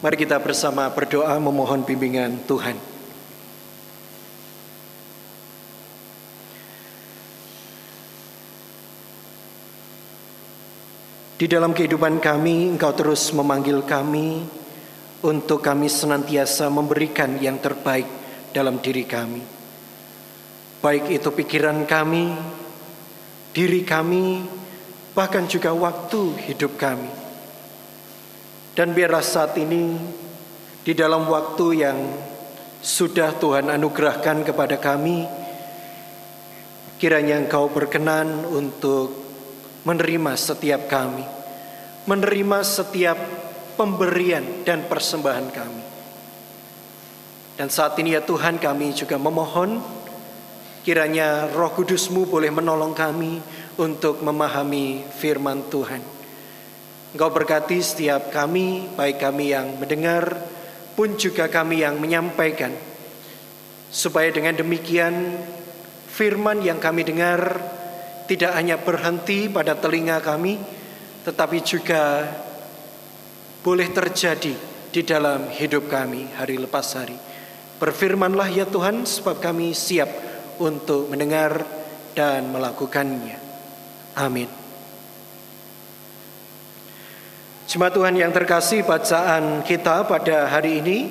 Mari kita bersama berdoa memohon bimbingan Tuhan. Di dalam kehidupan kami, Engkau terus memanggil kami untuk kami senantiasa memberikan yang terbaik dalam diri kami. Baik itu pikiran kami, diri kami, bahkan juga waktu hidup kami. Dan biarlah saat ini di dalam waktu yang sudah Tuhan anugerahkan kepada kami, kiranya Engkau berkenan untuk menerima setiap kami, menerima setiap pemberian dan persembahan kami. Dan saat ini ya Tuhan kami juga memohon kiranya roh kudusmu boleh menolong kami untuk memahami firman Tuhan. Engkau berkati setiap kami, baik kami yang mendengar pun juga kami yang menyampaikan. Supaya dengan demikian firman yang kami dengar tidak hanya berhenti pada telinga kami, tetapi juga boleh terjadi di dalam hidup kami hari lepas hari. Berfirmanlah ya Tuhan, sebab kami siap untuk mendengar dan melakukannya. Amin. Jemaat Tuhan yang terkasih, bacaan kita pada hari ini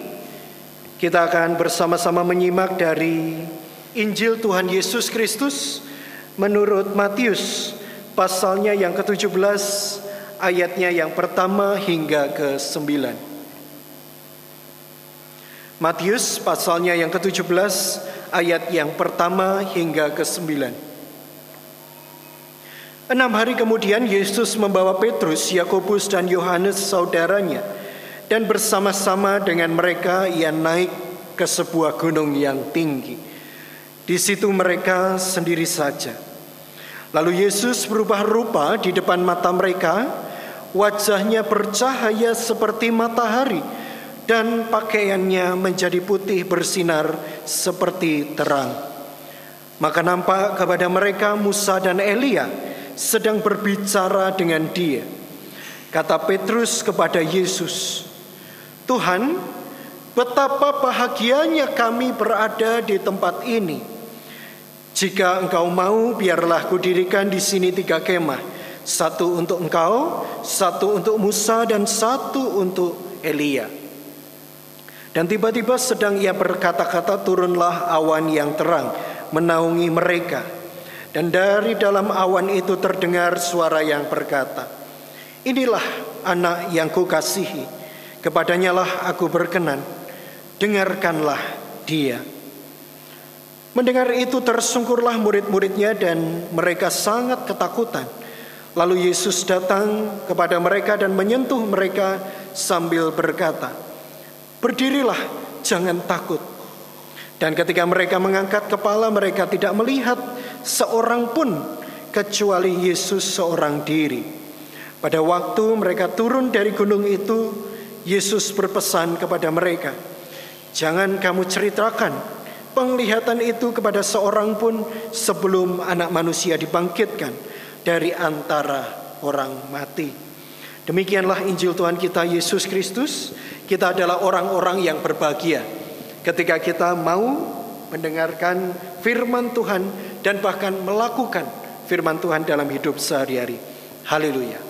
kita akan bersama-sama menyimak dari Injil Tuhan Yesus Kristus menurut Matius pasalnya yang ke-17 ayatnya yang pertama hingga ke-9. Matius pasalnya yang ke-17 ayat yang pertama hingga ke-9. Enam hari kemudian Yesus membawa Petrus, Yakobus dan Yohanes saudaranya dan bersama-sama dengan mereka ia naik ke sebuah gunung yang tinggi. Di situ mereka sendiri saja. Lalu Yesus berubah rupa di depan mata mereka, wajahnya bercahaya seperti matahari dan pakaiannya menjadi putih bersinar seperti terang. Maka nampak kepada mereka Musa dan Elia sedang berbicara dengan dia. Kata Petrus kepada Yesus, "Tuhan, betapa bahagianya kami berada di tempat ini." Jika engkau mau, biarlah kudirikan di sini tiga kemah. Satu untuk engkau, satu untuk Musa, dan satu untuk Elia. Dan tiba-tiba sedang ia berkata-kata turunlah awan yang terang menaungi mereka. Dan dari dalam awan itu terdengar suara yang berkata, Inilah anak yang kukasihi, kepadanya lah aku berkenan, dengarkanlah dia. Mendengar itu tersungkurlah murid-muridnya dan mereka sangat ketakutan. Lalu Yesus datang kepada mereka dan menyentuh mereka sambil berkata, "Berdirilah, jangan takut." Dan ketika mereka mengangkat kepala, mereka tidak melihat seorang pun kecuali Yesus seorang diri. Pada waktu mereka turun dari gunung itu, Yesus berpesan kepada mereka, "Jangan kamu ceritakan penglihatan itu kepada seorang pun sebelum anak manusia dibangkitkan dari antara orang mati. Demikianlah Injil Tuhan kita Yesus Kristus. Kita adalah orang-orang yang berbahagia ketika kita mau mendengarkan firman Tuhan dan bahkan melakukan firman Tuhan dalam hidup sehari-hari. Haleluya.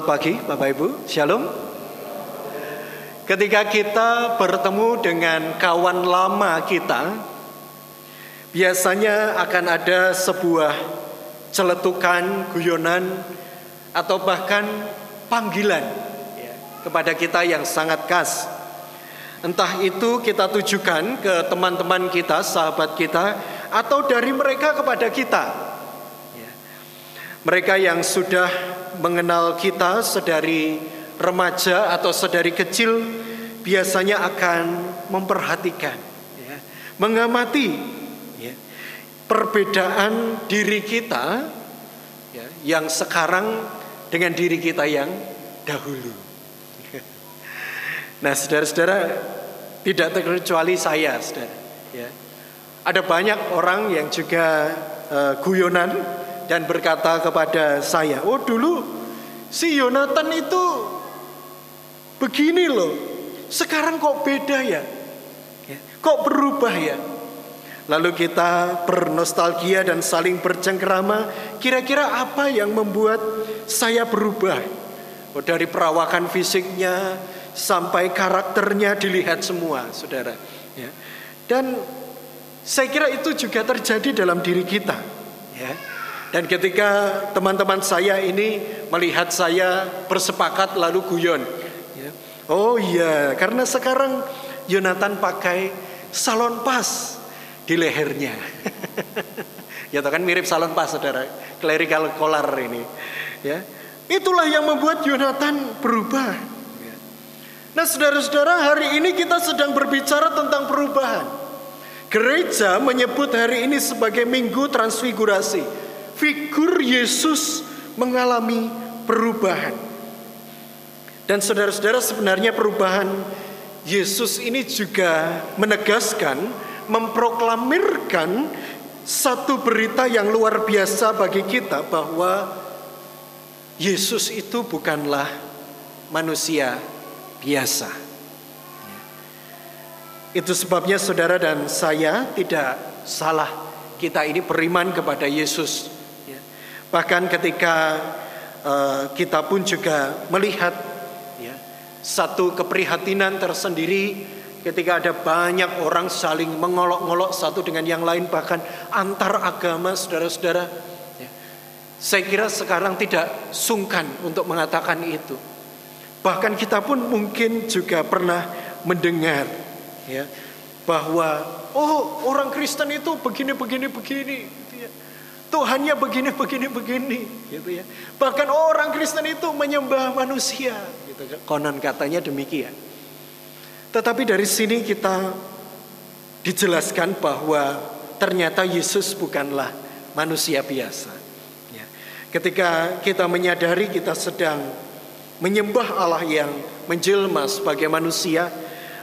Selamat pagi Bapak Ibu, Shalom. Ketika kita bertemu dengan kawan lama kita, biasanya akan ada sebuah celetukan, guyonan, atau bahkan panggilan ya, kepada kita yang sangat khas. Entah itu kita tujukan ke teman-teman kita, sahabat kita, atau dari mereka kepada kita. Mereka yang sudah mengenal kita sedari remaja atau sedari kecil biasanya akan memperhatikan, ya, mengamati ya, perbedaan diri kita ya, yang sekarang dengan diri kita yang dahulu. Nah, saudara-saudara, tidak terkecuali saya, saudara. Ya. Ada banyak orang yang juga uh, guyonan dan berkata kepada saya, "Oh, dulu si Yonatan itu begini loh. Sekarang kok beda ya? ya kok berubah ya?" Lalu kita bernostalgia dan saling bercengkerama, kira-kira apa yang membuat saya berubah? Oh, dari perawakan fisiknya sampai karakternya dilihat semua, saudara. Ya. Dan saya kira itu juga terjadi dalam diri kita. Ya. Dan ketika teman-teman saya ini melihat saya bersepakat lalu guyon. Ya. Oh iya, karena sekarang Yonatan pakai salon pas di lehernya. ya kan mirip salon pas saudara, clerical collar ini. Ya, itulah yang membuat Yonatan berubah. Ya. Nah saudara-saudara hari ini kita sedang berbicara tentang perubahan. Gereja menyebut hari ini sebagai minggu transfigurasi. Figur Yesus mengalami perubahan. Dan saudara-saudara sebenarnya perubahan Yesus ini juga menegaskan memproklamirkan satu berita yang luar biasa bagi kita bahwa Yesus itu bukanlah manusia biasa. Itu sebabnya saudara dan saya tidak salah kita ini beriman kepada Yesus. Bahkan ketika uh, kita pun juga melihat ya, satu keprihatinan tersendiri Ketika ada banyak orang saling mengolok-ngolok satu dengan yang lain bahkan antar agama saudara-saudara. Ya. Saya kira sekarang tidak sungkan untuk mengatakan itu. Bahkan kita pun mungkin juga pernah mendengar ya bahwa oh orang Kristen itu begini begini begini. Tuhannya begini begini begini gitu ya. Bahkan orang Kristen itu menyembah manusia gitu. Konon katanya demikian. Tetapi dari sini kita dijelaskan bahwa ternyata Yesus bukanlah manusia biasa. Ya. Ketika kita menyadari kita sedang menyembah Allah yang menjelma sebagai manusia,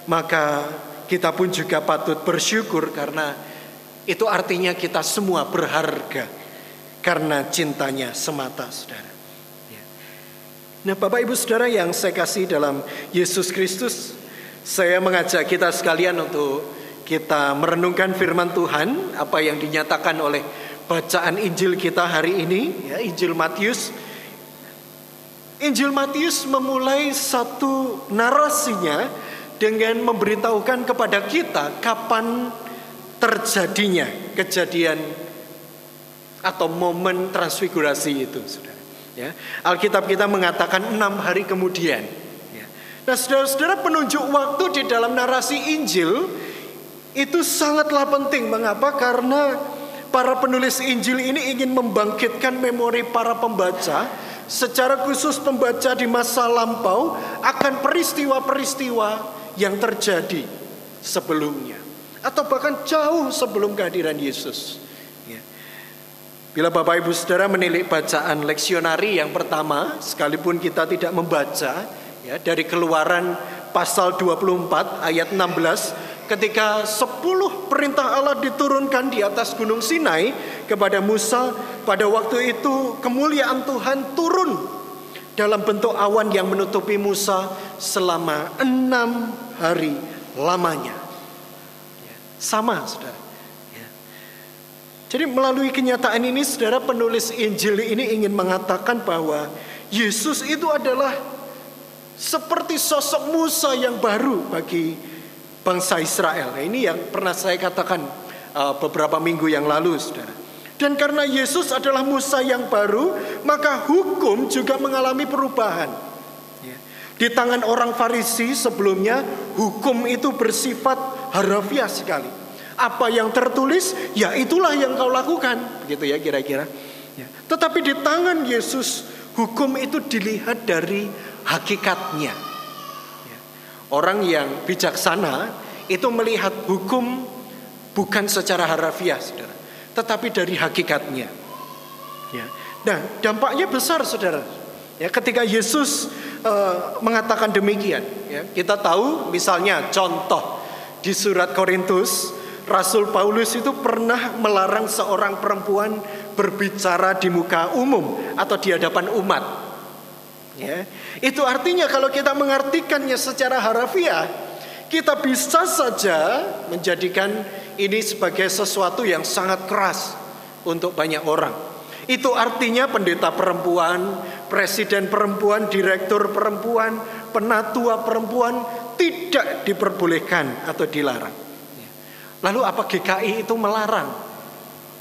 maka kita pun juga patut bersyukur karena itu artinya kita semua berharga karena cintanya semata, saudara. Ya. Nah, Bapak Ibu Saudara yang saya kasih dalam Yesus Kristus, saya mengajak kita sekalian untuk kita merenungkan firman Tuhan apa yang dinyatakan oleh bacaan Injil kita hari ini ya Injil Matius Injil Matius memulai satu narasinya dengan memberitahukan kepada kita kapan terjadinya kejadian atau momen transfigurasi itu saudara ya Alkitab kita mengatakan enam hari kemudian Nah saudara-saudara penunjuk waktu di dalam narasi Injil itu sangatlah penting. Mengapa? Karena para penulis Injil ini ingin membangkitkan memori para pembaca secara khusus pembaca di masa lampau akan peristiwa-peristiwa yang terjadi sebelumnya atau bahkan jauh sebelum kehadiran Yesus. Bila Bapak Ibu Saudara menilik bacaan leksionari yang pertama, sekalipun kita tidak membaca, ya dari keluaran pasal 24 ayat 16 ketika 10 perintah Allah diturunkan di atas gunung Sinai kepada Musa pada waktu itu kemuliaan Tuhan turun dalam bentuk awan yang menutupi Musa selama enam hari lamanya ya, sama saudara. Jadi melalui kenyataan ini saudara penulis Injil ini ingin mengatakan bahwa Yesus itu adalah seperti sosok Musa yang baru bagi bangsa Israel. Nah, ini yang pernah saya katakan uh, beberapa minggu yang lalu, saudara. Dan karena Yesus adalah Musa yang baru, maka hukum juga mengalami perubahan. Ya. Di tangan orang Farisi sebelumnya, hukum itu bersifat harafiah sekali. Apa yang tertulis, ya itulah yang kau lakukan, begitu ya kira-kira. Ya. Tetapi di tangan Yesus, hukum itu dilihat dari hakikatnya. Ya. Orang yang bijaksana itu melihat hukum bukan secara harafiah, saudara, tetapi dari hakikatnya. Ya. Nah, dampaknya besar, saudara. Ya, ketika Yesus uh, mengatakan demikian, ya, kita tahu misalnya contoh di surat Korintus, Rasul Paulus itu pernah melarang seorang perempuan berbicara di muka umum atau di hadapan umat. Ya, itu artinya kalau kita mengartikannya secara harafiah, kita bisa saja menjadikan ini sebagai sesuatu yang sangat keras untuk banyak orang. Itu artinya pendeta perempuan, presiden perempuan, direktur perempuan, penatua perempuan tidak diperbolehkan atau dilarang. Lalu apa GKI itu melarang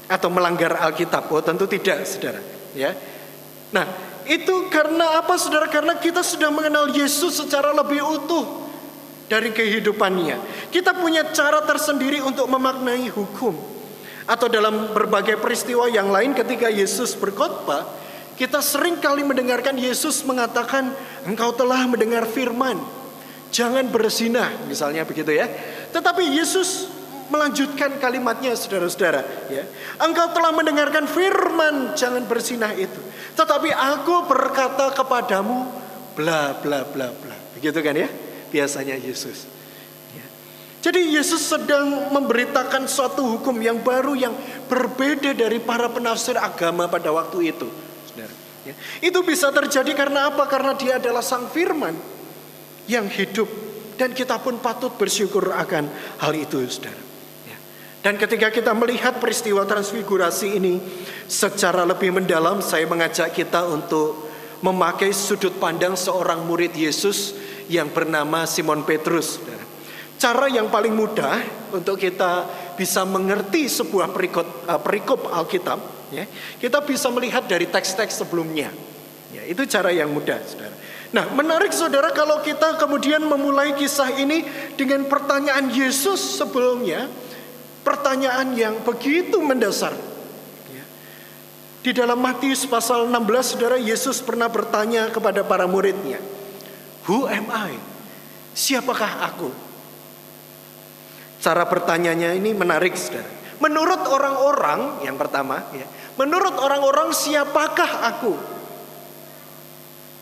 atau melanggar Alkitab? Oh tentu tidak, saudara. Ya, nah itu karena apa, saudara? Karena kita sudah mengenal Yesus secara lebih utuh dari kehidupannya. Kita punya cara tersendiri untuk memaknai hukum. Atau dalam berbagai peristiwa yang lain ketika Yesus berkhotbah, kita sering kali mendengarkan Yesus mengatakan, engkau telah mendengar firman, jangan bersinah, misalnya begitu ya. Tetapi Yesus melanjutkan kalimatnya saudara-saudara ya. Engkau telah mendengarkan firman jangan bersinah itu. Tetapi aku berkata kepadamu bla bla bla bla. Begitu kan ya? Biasanya Yesus. Jadi Yesus sedang memberitakan suatu hukum yang baru yang berbeda dari para penafsir agama pada waktu itu. Ya. Itu bisa terjadi karena apa? Karena dia adalah sang firman yang hidup. Dan kita pun patut bersyukur akan hal itu saudara. Dan ketika kita melihat peristiwa transfigurasi ini secara lebih mendalam, saya mengajak kita untuk memakai sudut pandang seorang murid Yesus yang bernama Simon Petrus. Cara yang paling mudah untuk kita bisa mengerti sebuah perikop, uh, perikop Alkitab, ya, kita bisa melihat dari teks-teks sebelumnya. Ya, itu cara yang mudah, saudara. Nah, menarik saudara kalau kita kemudian memulai kisah ini dengan pertanyaan Yesus sebelumnya, pertanyaan yang begitu mendasar. Ya. Di dalam Matius pasal 16, saudara Yesus pernah bertanya kepada para muridnya, Who am I? Siapakah aku? Cara bertanyanya ini menarik, saudara. Menurut orang-orang, yang pertama, ya, menurut orang-orang siapakah aku?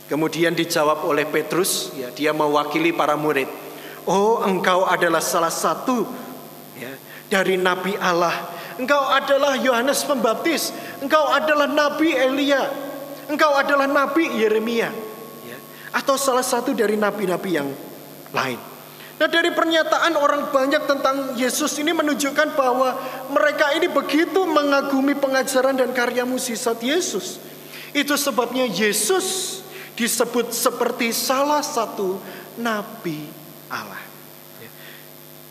Kemudian dijawab oleh Petrus, ya, dia mewakili para murid. Oh, engkau adalah salah satu dari nabi Allah. Engkau adalah Yohanes Pembaptis. Engkau adalah nabi Elia. Engkau adalah nabi Yeremia. Ya, atau salah satu dari nabi-nabi yang lain. Nah dari pernyataan orang banyak tentang Yesus ini menunjukkan bahwa mereka ini begitu mengagumi pengajaran dan karya musisat Yesus. Itu sebabnya Yesus disebut seperti salah satu nabi Allah.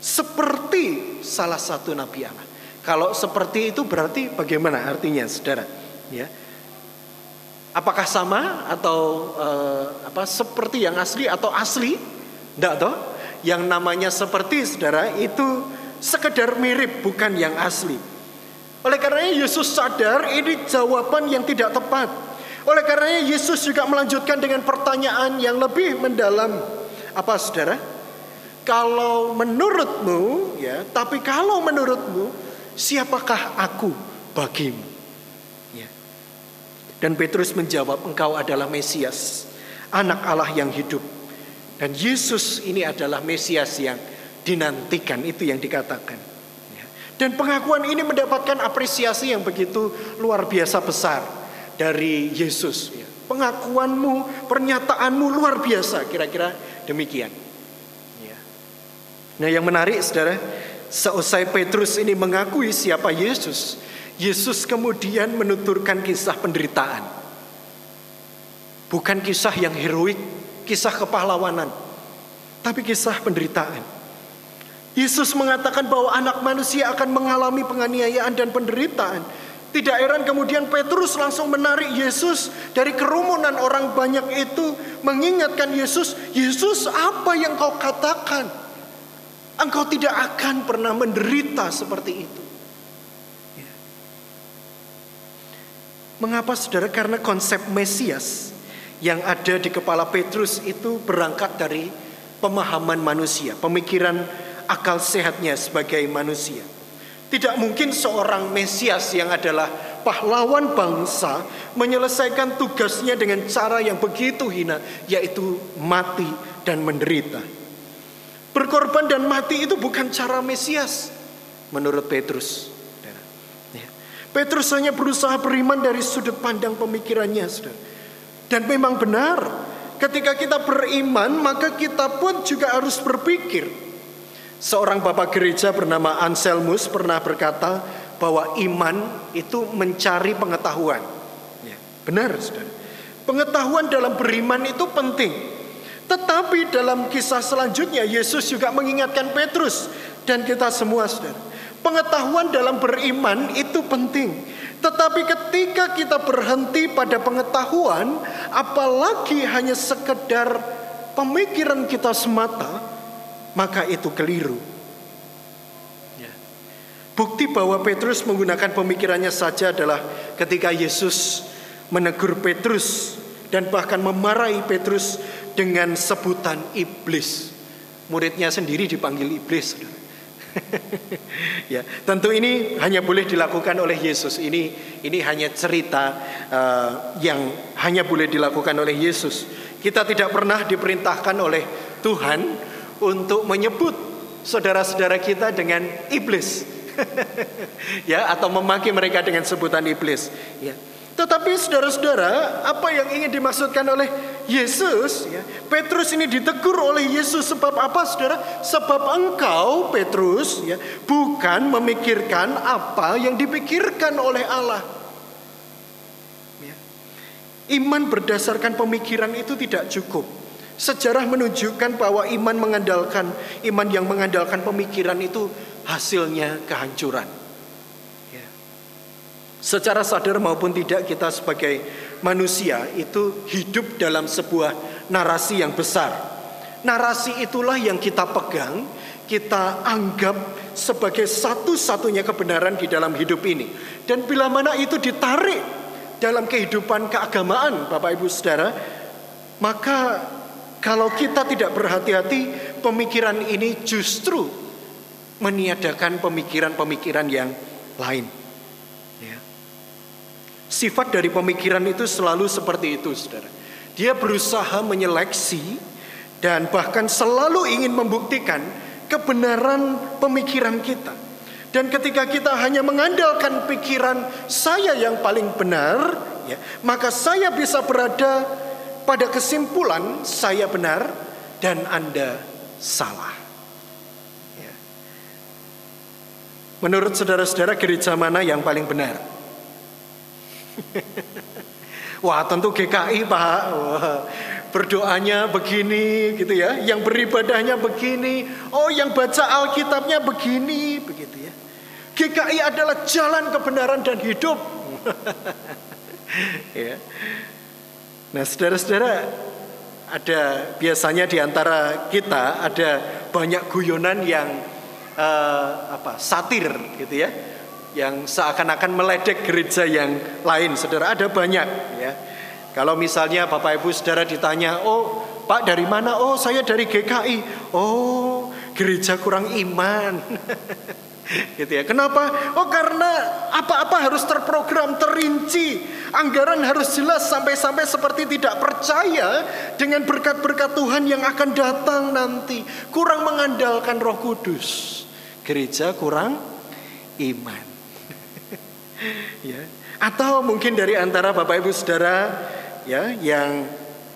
Seperti salah satu nabi Allah. Kalau seperti itu berarti bagaimana artinya Saudara? Ya. Apakah sama atau uh, apa seperti yang asli atau asli? Tidak toh? yang namanya seperti saudara itu sekedar mirip bukan yang asli. Oleh karenanya Yesus sadar ini jawaban yang tidak tepat. Oleh karenanya Yesus juga melanjutkan dengan pertanyaan yang lebih mendalam. Apa saudara? Kalau menurutmu ya, tapi kalau menurutmu siapakah aku bagimu? Ya. Dan Petrus menjawab, engkau adalah Mesias, anak Allah yang hidup. Dan Yesus ini adalah Mesias yang dinantikan, itu yang dikatakan. Ya. Dan pengakuan ini mendapatkan apresiasi yang begitu luar biasa besar dari Yesus. Ya. Pengakuanmu, pernyataanmu luar biasa, kira-kira demikian. Nah yang menarik saudara, seusai Petrus ini mengakui siapa Yesus, Yesus kemudian menuturkan kisah penderitaan. Bukan kisah yang heroik, kisah kepahlawanan, tapi kisah penderitaan. Yesus mengatakan bahwa anak manusia akan mengalami penganiayaan dan penderitaan. Tidak heran kemudian Petrus langsung menarik Yesus dari kerumunan orang banyak itu mengingatkan Yesus, Yesus apa yang kau katakan? Engkau tidak akan pernah menderita seperti itu. Ya. Mengapa saudara? Karena konsep Mesias yang ada di kepala Petrus itu berangkat dari pemahaman manusia, pemikiran akal sehatnya sebagai manusia. Tidak mungkin seorang Mesias yang adalah pahlawan bangsa menyelesaikan tugasnya dengan cara yang begitu hina, yaitu mati dan menderita. Berkorban dan mati itu bukan cara Mesias, menurut Petrus. Ya. Petrus hanya berusaha beriman dari sudut pandang pemikirannya. Dan memang benar, ketika kita beriman, maka kita pun juga harus berpikir. Seorang bapak gereja bernama Anselmus pernah berkata bahwa iman itu mencari pengetahuan. Ya, benar. Pengetahuan dalam beriman itu penting. Tetapi dalam kisah selanjutnya Yesus juga mengingatkan Petrus dan kita semua saudara. Pengetahuan dalam beriman itu penting. Tetapi ketika kita berhenti pada pengetahuan, apalagi hanya sekedar pemikiran kita semata, maka itu keliru. Ya. Bukti bahwa Petrus menggunakan pemikirannya saja adalah ketika Yesus menegur Petrus dan bahkan memarahi Petrus dengan sebutan iblis. Muridnya sendiri dipanggil iblis. ya, tentu ini hanya boleh dilakukan oleh Yesus. Ini ini hanya cerita uh, yang hanya boleh dilakukan oleh Yesus. Kita tidak pernah diperintahkan oleh Tuhan untuk menyebut saudara-saudara kita dengan iblis. ya, atau memaki mereka dengan sebutan iblis, ya. Tetapi saudara-saudara, apa yang ingin dimaksudkan oleh Yesus, ya, Petrus ini ditegur oleh Yesus sebab apa, saudara? Sebab engkau, Petrus, ya, bukan memikirkan apa yang dipikirkan oleh Allah. Ya. Iman berdasarkan pemikiran itu tidak cukup. Sejarah menunjukkan bahwa iman mengandalkan iman yang mengandalkan pemikiran itu hasilnya kehancuran. Secara sadar maupun tidak kita sebagai manusia itu hidup dalam sebuah narasi yang besar. Narasi itulah yang kita pegang, kita anggap sebagai satu-satunya kebenaran di dalam hidup ini. Dan bila mana itu ditarik dalam kehidupan keagamaan Bapak Ibu Saudara, maka kalau kita tidak berhati-hati, pemikiran ini justru meniadakan pemikiran-pemikiran yang lain. Sifat dari pemikiran itu selalu seperti itu, saudara. Dia berusaha menyeleksi dan bahkan selalu ingin membuktikan kebenaran pemikiran kita. Dan ketika kita hanya mengandalkan pikiran saya yang paling benar, ya, maka saya bisa berada pada kesimpulan saya benar dan Anda salah. Ya. Menurut saudara-saudara gereja mana yang paling benar? Wah tentu GKI Pak. Wah, Berdoanya begini gitu ya. Yang beribadahnya begini. Oh yang baca Alkitabnya begini Begitu ya. GKI adalah jalan kebenaran dan hidup. Ya. Nah saudara-saudara Ada biasanya di antara kita Ada banyak guyonan yang uh, apa satir gitu ya yang seakan-akan meledek gereja yang lain. Saudara ada banyak ya. Kalau misalnya Bapak Ibu Saudara ditanya, "Oh, Pak dari mana?" "Oh, saya dari GKI." "Oh, gereja kurang iman." gitu ya. Kenapa? Oh, karena apa-apa harus terprogram, terinci. Anggaran harus jelas sampai-sampai seperti tidak percaya dengan berkat-berkat Tuhan yang akan datang nanti. Kurang mengandalkan Roh Kudus. Gereja kurang iman. ya. Atau mungkin dari antara Bapak Ibu Saudara ya yang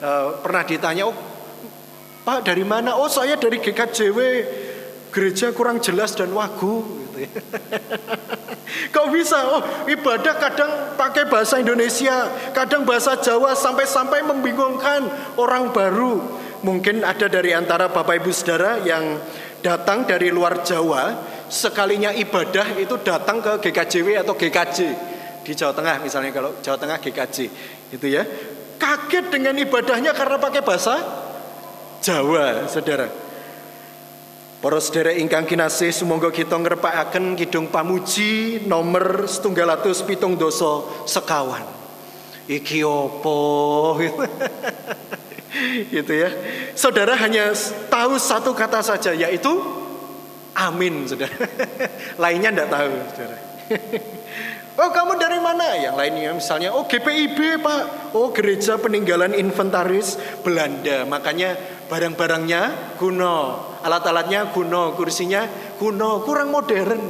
uh, pernah ditanya, "Oh, Pak dari mana?" "Oh, saya dari GKJW." Gereja kurang jelas dan wagu gitu ya. Kok bisa? Oh, ibadah kadang pakai bahasa Indonesia, kadang bahasa Jawa sampai-sampai membingungkan orang baru. Mungkin ada dari antara Bapak Ibu Saudara yang datang dari luar Jawa sekalinya ibadah itu datang ke GKJW atau GKJ di Jawa Tengah misalnya kalau Jawa Tengah GKJ itu ya kaget dengan ibadahnya karena pakai bahasa Jawa saudara Para saudara ingkang kinasih sumangga kita ngrepakaken kidung pamuji nomor setunggal atus pitung doso sekawan. Iki opo? gitu ya. Saudara hanya tahu satu kata saja yaitu Amin, saudara. Lainnya tidak tahu, saudara. Oh kamu dari mana? Yang lainnya misalnya, oh GPIB pak. Oh gereja peninggalan inventaris Belanda. Makanya barang-barangnya kuno. Alat-alatnya kuno. Kursinya kuno. Kurang modern.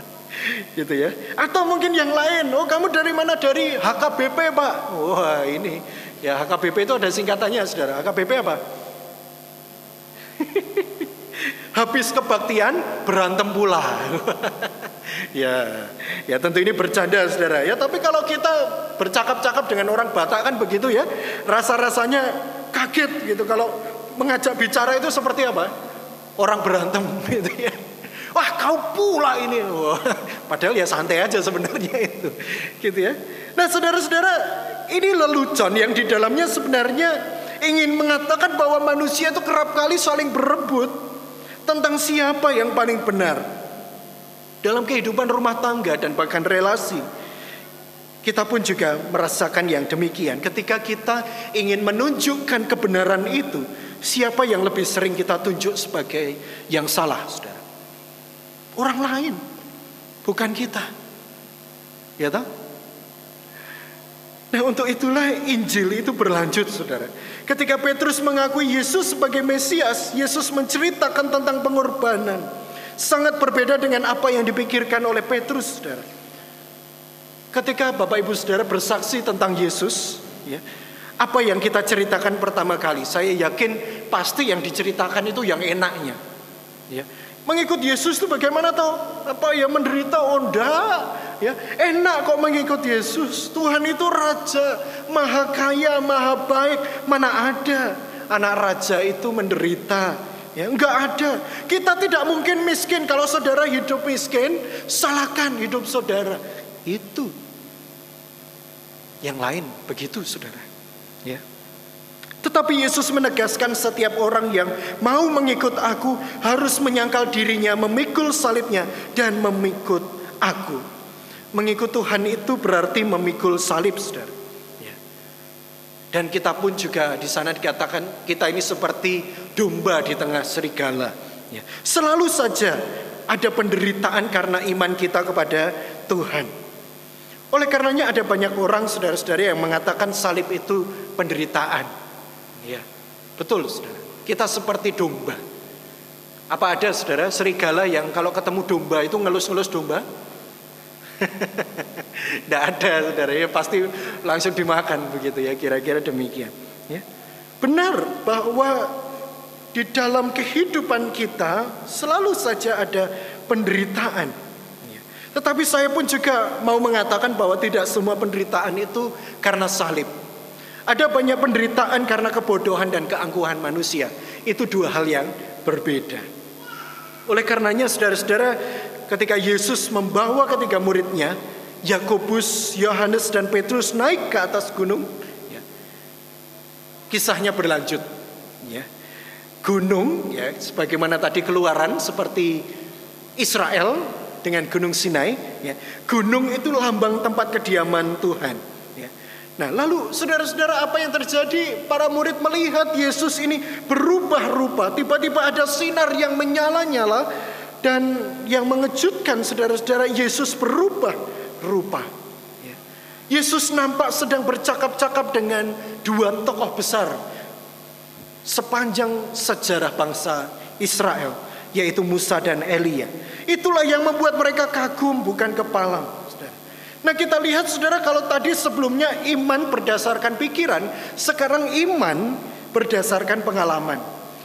gitu ya. Atau mungkin yang lain. Oh kamu dari mana? Dari HKBP pak. Wah ini. Ya HKBP itu ada singkatannya saudara. HKBP apa? Habis kebaktian berantem pula. ya, ya tentu ini bercanda saudara. Ya tapi kalau kita bercakap-cakap dengan orang Batak kan begitu ya. Rasa-rasanya kaget gitu kalau mengajak bicara itu seperti apa? Orang berantem gitu ya. Wah kau pula ini. Wah, padahal ya santai aja sebenarnya itu. Gitu ya. Nah saudara-saudara ini lelucon yang di dalamnya sebenarnya ingin mengatakan bahwa manusia itu kerap kali saling berebut tentang siapa yang paling benar dalam kehidupan rumah tangga dan bahkan relasi. Kita pun juga merasakan yang demikian. Ketika kita ingin menunjukkan kebenaran itu, siapa yang lebih sering kita tunjuk sebagai yang salah, saudara? Orang lain, bukan kita. Ya tak? Nah untuk itulah Injil itu berlanjut saudara. Ketika Petrus mengakui Yesus sebagai Mesias, Yesus menceritakan tentang pengorbanan Sangat berbeda dengan apa yang dipikirkan oleh Petrus, saudara. Ketika Bapak Ibu Saudara bersaksi tentang Yesus, ya, apa yang kita ceritakan pertama kali, saya yakin pasti yang diceritakan itu yang enaknya. Ya. Mengikut Yesus itu bagaimana toh? Apa ya menderita? Oh Ya, enak kok mengikut Yesus. Tuhan itu raja, maha kaya, maha baik. Mana ada anak raja itu menderita? Ya, enggak ada. Kita tidak mungkin miskin kalau saudara hidup miskin, salahkan hidup saudara. Itu. Yang lain begitu saudara. Ya. Tetapi Yesus menegaskan setiap orang yang mau mengikut aku harus menyangkal dirinya, memikul salibnya dan memikut aku. Mengikut Tuhan itu berarti memikul salib, Saudara. Dan kita pun juga di sana dikatakan kita ini seperti domba di tengah serigala. Ya. Selalu saja ada penderitaan karena iman kita kepada Tuhan. Oleh karenanya ada banyak orang saudara-saudara yang mengatakan salib itu penderitaan. Ya, betul saudara. Kita seperti domba. Apa ada saudara serigala yang kalau ketemu domba itu ngelus-ngelus domba? Tidak ada saudara ya pasti langsung dimakan begitu ya kira-kira demikian. Ya. Benar bahwa di dalam kehidupan kita selalu saja ada penderitaan. Ya. Tetapi saya pun juga mau mengatakan bahwa tidak semua penderitaan itu karena salib. Ada banyak penderitaan karena kebodohan dan keangkuhan manusia. Itu dua hal yang berbeda. Oleh karenanya saudara-saudara ketika Yesus membawa ketiga muridnya, Yakobus, Yohanes dan Petrus naik ke atas gunung, ya, kisahnya berlanjut. Ya. Gunung, ya, sebagaimana tadi keluaran seperti Israel dengan Gunung Sinai, ya, gunung itu lambang tempat kediaman Tuhan. Nah, lalu saudara-saudara apa yang terjadi? Para murid melihat Yesus ini berubah rupa. Tiba-tiba ada sinar yang menyala-nyala dan yang mengejutkan saudara-saudara Yesus berubah rupa. Ya. Yesus nampak sedang bercakap-cakap dengan dua tokoh besar sepanjang sejarah bangsa Israel, yaitu Musa dan Elia. Itulah yang membuat mereka kagum bukan kepala. Nah kita lihat saudara kalau tadi sebelumnya iman berdasarkan pikiran, sekarang iman berdasarkan pengalaman.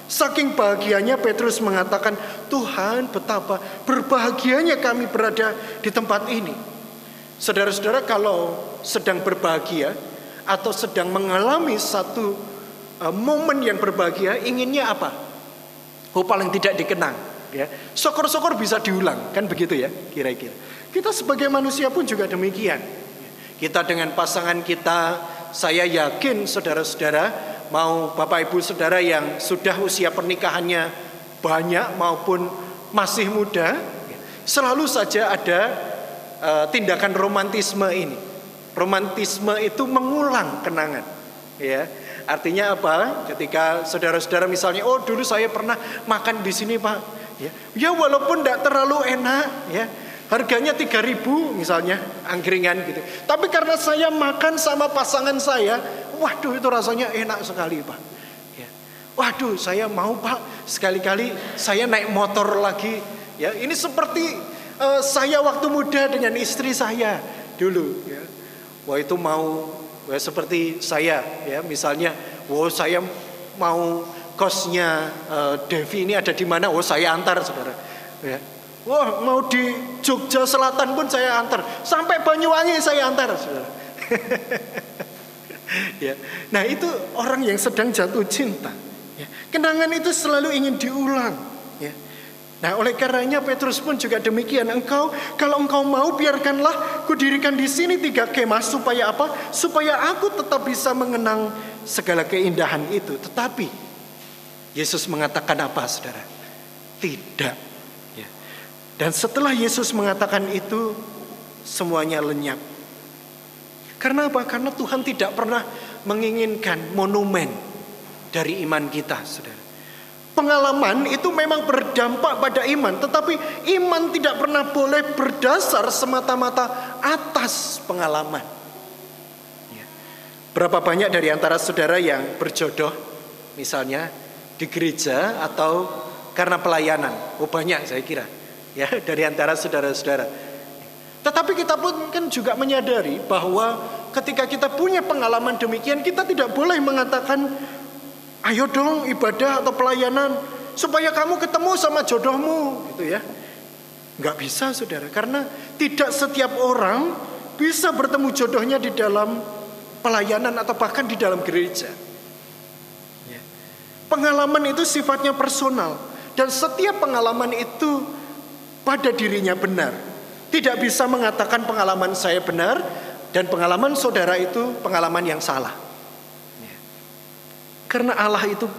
Saking bahagianya Petrus mengatakan, Tuhan betapa berbahagianya kami berada di tempat ini. Saudara-saudara kalau sedang berbahagia atau sedang mengalami satu uh, momen yang berbahagia, inginnya apa? Oh paling tidak dikenang. Ya, syukur-syukur bisa diulang, kan begitu ya, kira-kira. Kita sebagai manusia pun juga demikian. Kita dengan pasangan kita, saya yakin saudara-saudara mau Bapak Ibu Saudara yang sudah usia pernikahannya banyak maupun masih muda, selalu saja ada uh, tindakan romantisme ini. Romantisme itu mengulang kenangan, ya. Artinya apa? Ketika saudara-saudara misalnya, oh dulu saya pernah makan di sini pak, ya, ya walaupun tidak terlalu enak, ya, Harganya 3000 misalnya angkringan gitu. Tapi karena saya makan sama pasangan saya, waduh itu rasanya enak sekali Pak. Ya. Waduh saya mau Pak sekali-kali saya naik motor lagi. Ya ini seperti uh, saya waktu muda dengan istri saya dulu. Ya. Wah itu mau ya, seperti saya ya misalnya, wah saya mau kosnya uh, Devi ini ada di mana? Oh saya antar saudara. Ya Wah mau di Jogja Selatan pun saya antar. Sampai Banyuwangi saya antar. ya. Nah itu orang yang sedang jatuh cinta. Ya. Kenangan itu selalu ingin diulang. Ya. Nah oleh karenanya Petrus pun juga demikian. Engkau kalau engkau mau biarkanlah kudirikan di sini tiga kemah supaya apa? Supaya aku tetap bisa mengenang segala keindahan itu. Tetapi Yesus mengatakan apa saudara? Tidak dan setelah Yesus mengatakan itu, semuanya lenyap. Karena apa? Karena Tuhan tidak pernah menginginkan monumen dari iman kita, saudara. Pengalaman itu memang berdampak pada iman, tetapi iman tidak pernah boleh berdasar semata-mata atas pengalaman. Ya. Berapa banyak dari antara saudara yang berjodoh, misalnya di gereja atau karena pelayanan? Oh banyak saya kira ya dari antara saudara-saudara. Tetapi kita pun kan juga menyadari bahwa ketika kita punya pengalaman demikian kita tidak boleh mengatakan ayo dong ibadah atau pelayanan supaya kamu ketemu sama jodohmu gitu ya. Nggak bisa saudara karena tidak setiap orang bisa bertemu jodohnya di dalam pelayanan atau bahkan di dalam gereja. Ya. Pengalaman itu sifatnya personal dan setiap pengalaman itu pada dirinya benar. Tidak bisa mengatakan pengalaman saya benar dan pengalaman saudara itu pengalaman yang salah. Karena Allah itu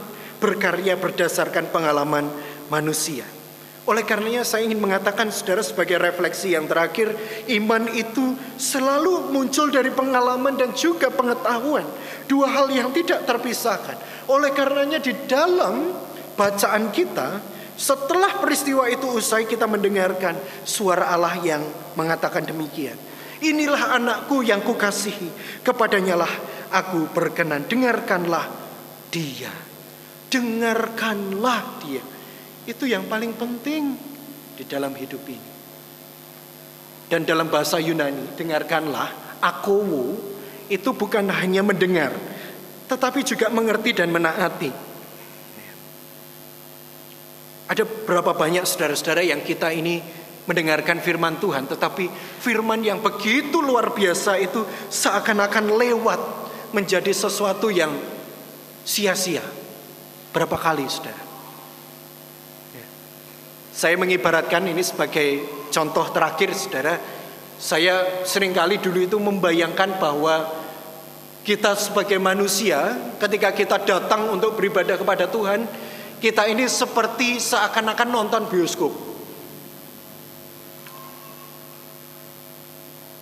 berkarya berdasarkan pengalaman manusia. Oleh karenanya saya ingin mengatakan saudara sebagai refleksi yang terakhir, iman itu selalu muncul dari pengalaman dan juga pengetahuan. Dua hal yang tidak terpisahkan. Oleh karenanya di dalam bacaan kita, setelah peristiwa itu usai kita mendengarkan suara Allah yang mengatakan demikian. Inilah anakku yang kukasihi, kepadanya lah aku berkenan. Dengarkanlah dia. Dengarkanlah dia. Itu yang paling penting di dalam hidup ini. Dan dalam bahasa Yunani, dengarkanlah, akowo, itu bukan hanya mendengar, tetapi juga mengerti dan menaati. Ada berapa banyak saudara-saudara yang kita ini mendengarkan firman Tuhan, tetapi firman yang begitu luar biasa itu seakan-akan lewat menjadi sesuatu yang sia-sia. Berapa kali, saudara? Ya. Saya mengibaratkan ini sebagai contoh terakhir, saudara. Saya sering kali dulu itu membayangkan bahwa kita sebagai manusia, ketika kita datang untuk beribadah kepada Tuhan, kita ini seperti seakan-akan nonton bioskop.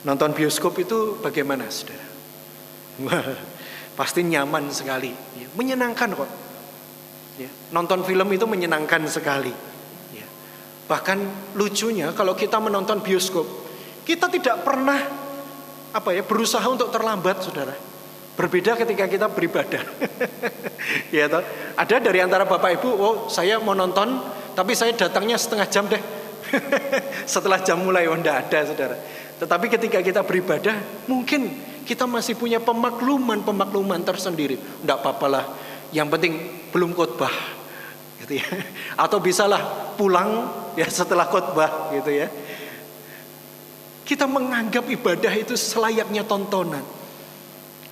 Nonton bioskop itu bagaimana, saudara? Pasti nyaman sekali, ya, menyenangkan kok. Ya, nonton film itu menyenangkan sekali. Ya. Bahkan lucunya kalau kita menonton bioskop, kita tidak pernah apa ya berusaha untuk terlambat, saudara. Berbeda ketika kita beribadah. ya toh? Ada dari antara Bapak Ibu, oh saya mau nonton tapi saya datangnya setengah jam deh. Setelah jam mulai oh enggak ada Saudara. Tetapi ketika kita beribadah, mungkin kita masih punya pemakluman-pemakluman tersendiri. Enggak apa-apalah. Yang penting belum khotbah. Gitu ya. Atau bisalah pulang ya setelah khotbah gitu ya. Kita menganggap ibadah itu selayaknya tontonan.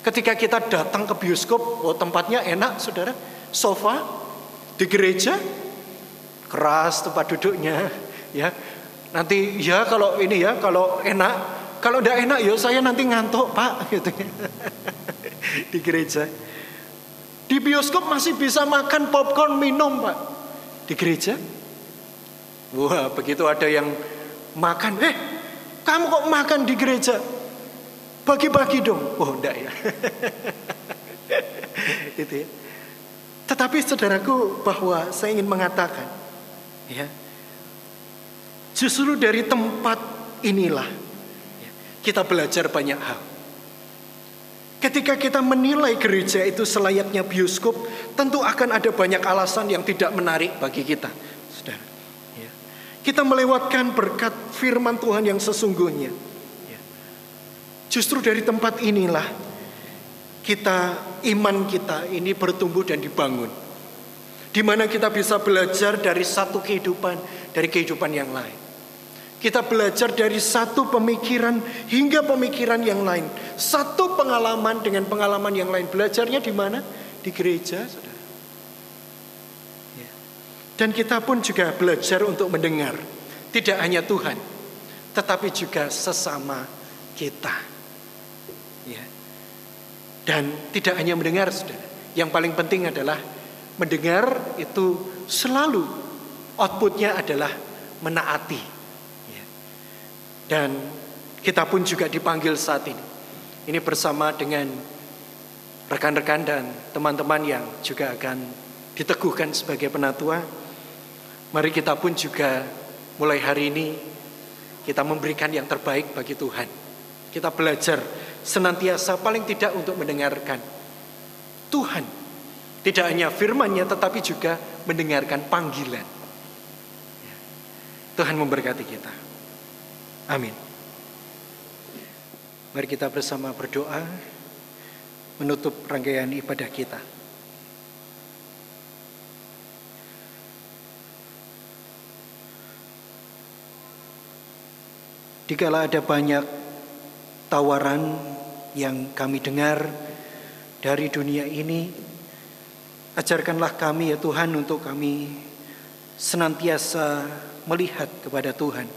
Ketika kita datang ke bioskop, oh tempatnya enak, saudara. Sofa di gereja, keras tempat duduknya, ya. Nanti ya kalau ini ya, kalau enak, kalau udah enak ya saya nanti ngantuk pak, gitu di gereja. Di bioskop masih bisa makan popcorn minum pak. Di gereja, wah begitu ada yang makan, eh kamu kok makan di gereja? Bagi-bagi dong. Oh, enggak ya. itu ya. Tetapi saudaraku bahwa saya ingin mengatakan ya. Justru dari tempat inilah kita belajar banyak hal. Ketika kita menilai gereja itu selayaknya bioskop, tentu akan ada banyak alasan yang tidak menarik bagi kita. Saudara. Ya. Kita melewatkan berkat firman Tuhan yang sesungguhnya. Justru dari tempat inilah kita, iman kita ini bertumbuh dan dibangun. Di mana kita bisa belajar dari satu kehidupan, dari kehidupan yang lain. Kita belajar dari satu pemikiran hingga pemikiran yang lain. Satu pengalaman dengan pengalaman yang lain. Belajarnya di mana? Di gereja, saudara. Ya. Dan kita pun juga belajar untuk mendengar. Tidak hanya Tuhan, tetapi juga sesama kita. Ya. Dan tidak hanya mendengar, saudara. Yang paling penting adalah mendengar itu selalu outputnya adalah menaati dan kita pun juga dipanggil saat ini. Ini bersama dengan rekan-rekan dan teman-teman yang juga akan diteguhkan sebagai penatua. Mari kita pun juga mulai hari ini kita memberikan yang terbaik bagi Tuhan. Kita belajar senantiasa paling tidak untuk mendengarkan Tuhan. Tidak hanya firmannya tetapi juga mendengarkan panggilan. Tuhan memberkati kita. Amin. Mari kita bersama berdoa menutup rangkaian ibadah kita. Dikala ada banyak tawaran yang kami dengar dari dunia ini, ajarkanlah kami ya Tuhan untuk kami senantiasa melihat kepada Tuhan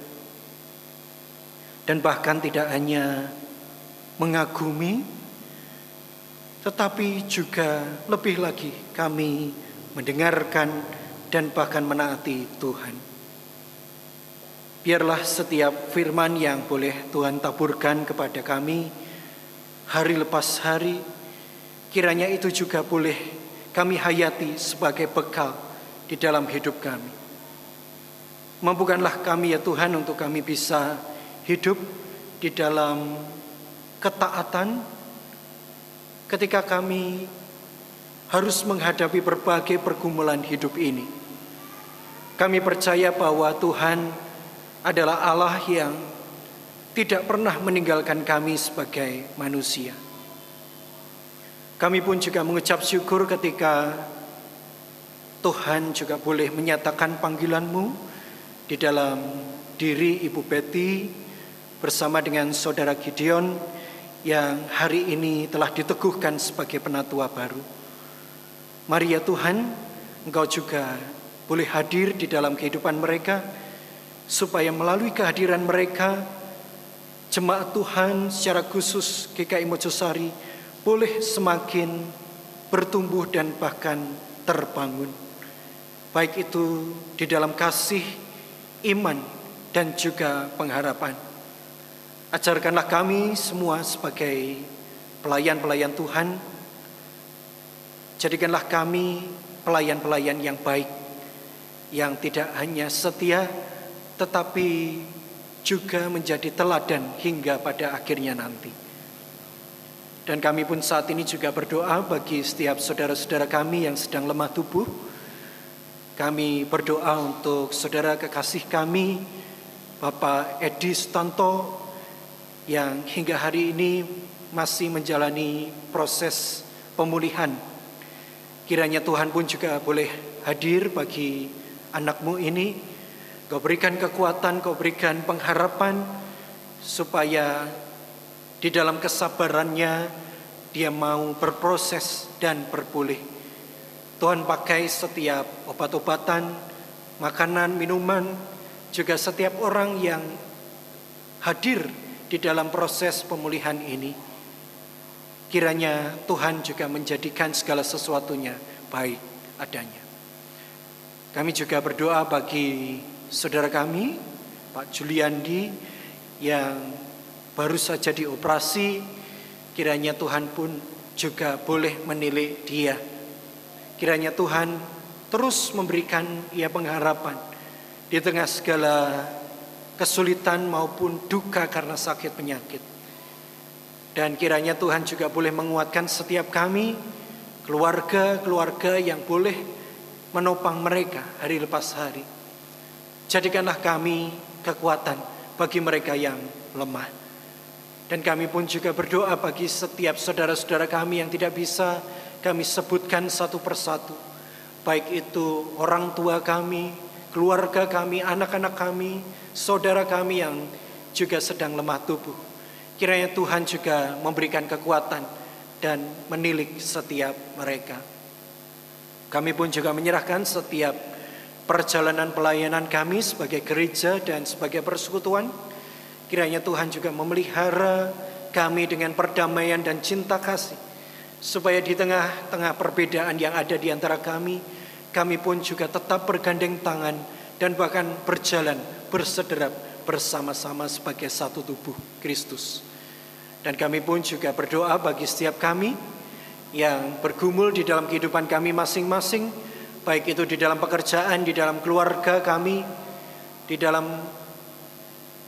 dan bahkan tidak hanya mengagumi, tetapi juga lebih lagi kami mendengarkan dan bahkan menaati Tuhan. Biarlah setiap firman yang boleh Tuhan taburkan kepada kami hari lepas hari, kiranya itu juga boleh kami hayati sebagai bekal di dalam hidup kami. Mampukanlah kami ya Tuhan untuk kami bisa hidup di dalam ketaatan ketika kami harus menghadapi berbagai pergumulan hidup ini. Kami percaya bahwa Tuhan adalah Allah yang tidak pernah meninggalkan kami sebagai manusia. Kami pun juga mengucap syukur ketika Tuhan juga boleh menyatakan panggilanmu di dalam diri Ibu Betty bersama dengan saudara Gideon yang hari ini telah diteguhkan sebagai penatua baru. Mari ya Tuhan, Engkau juga boleh hadir di dalam kehidupan mereka supaya melalui kehadiran mereka jemaat Tuhan secara khusus GKI Mojosari boleh semakin bertumbuh dan bahkan terbangun. Baik itu di dalam kasih, iman, dan juga pengharapan. Ajarkanlah kami semua sebagai pelayan-pelayan Tuhan. Jadikanlah kami pelayan-pelayan yang baik, yang tidak hanya setia, tetapi juga menjadi teladan hingga pada akhirnya nanti. Dan kami pun saat ini juga berdoa bagi setiap saudara-saudara kami yang sedang lemah tubuh. Kami berdoa untuk saudara kekasih kami, Bapak Edi Stanto, yang hingga hari ini masih menjalani proses pemulihan. Kiranya Tuhan pun juga boleh hadir bagi anakmu ini. Kau berikan kekuatan, kau berikan pengharapan supaya di dalam kesabarannya dia mau berproses dan berpulih. Tuhan pakai setiap obat-obatan, makanan, minuman, juga setiap orang yang hadir di dalam proses pemulihan ini. Kiranya Tuhan juga menjadikan segala sesuatunya baik adanya. Kami juga berdoa bagi saudara kami, Pak Juliandi, yang baru saja dioperasi. Kiranya Tuhan pun juga boleh menilai dia. Kiranya Tuhan terus memberikan ia pengharapan di tengah segala kesulitan maupun duka karena sakit penyakit. Dan kiranya Tuhan juga boleh menguatkan setiap kami, keluarga-keluarga yang boleh menopang mereka hari lepas hari. Jadikanlah kami kekuatan bagi mereka yang lemah. Dan kami pun juga berdoa bagi setiap saudara-saudara kami yang tidak bisa kami sebutkan satu persatu. Baik itu orang tua kami, keluarga kami, anak-anak kami, saudara kami yang juga sedang lemah tubuh. Kiranya Tuhan juga memberikan kekuatan dan menilik setiap mereka. Kami pun juga menyerahkan setiap perjalanan pelayanan kami sebagai gereja dan sebagai persekutuan Kiranya Tuhan juga memelihara kami dengan perdamaian dan cinta kasih. Supaya di tengah-tengah perbedaan yang ada di antara kami, kami pun juga tetap bergandeng tangan dan bahkan berjalan bersederap bersama-sama sebagai satu tubuh Kristus. Dan kami pun juga berdoa bagi setiap kami yang bergumul di dalam kehidupan kami masing-masing, baik itu di dalam pekerjaan, di dalam keluarga kami, di dalam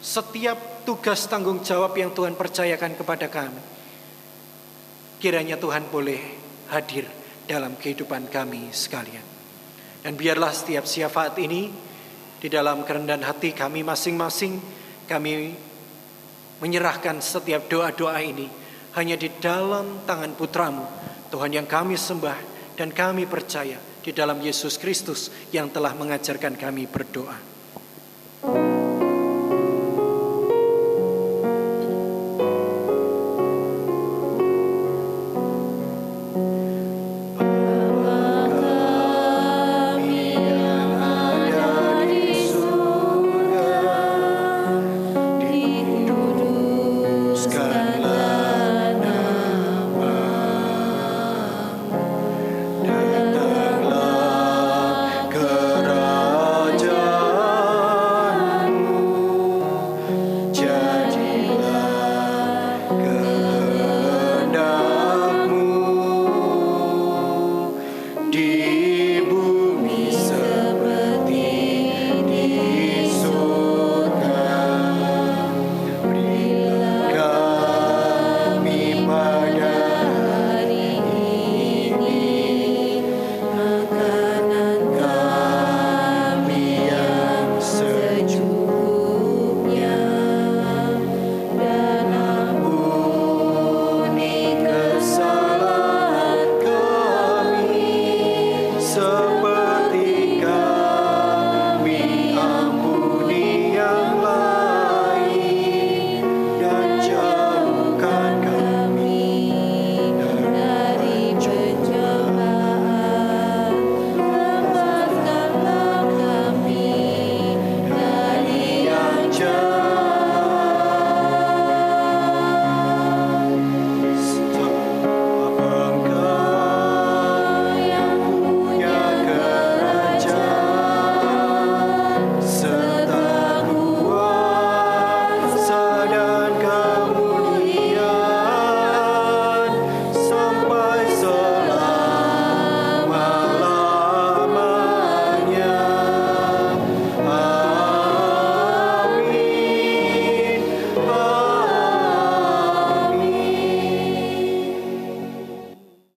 setiap tugas tanggung jawab yang Tuhan percayakan kepada kami. Kiranya Tuhan boleh hadir dalam kehidupan kami sekalian. Dan biarlah setiap syafaat ini di dalam kerendahan hati kami masing-masing kami menyerahkan setiap doa-doa ini hanya di dalam tangan putramu Tuhan yang kami sembah dan kami percaya di dalam Yesus Kristus yang telah mengajarkan kami berdoa.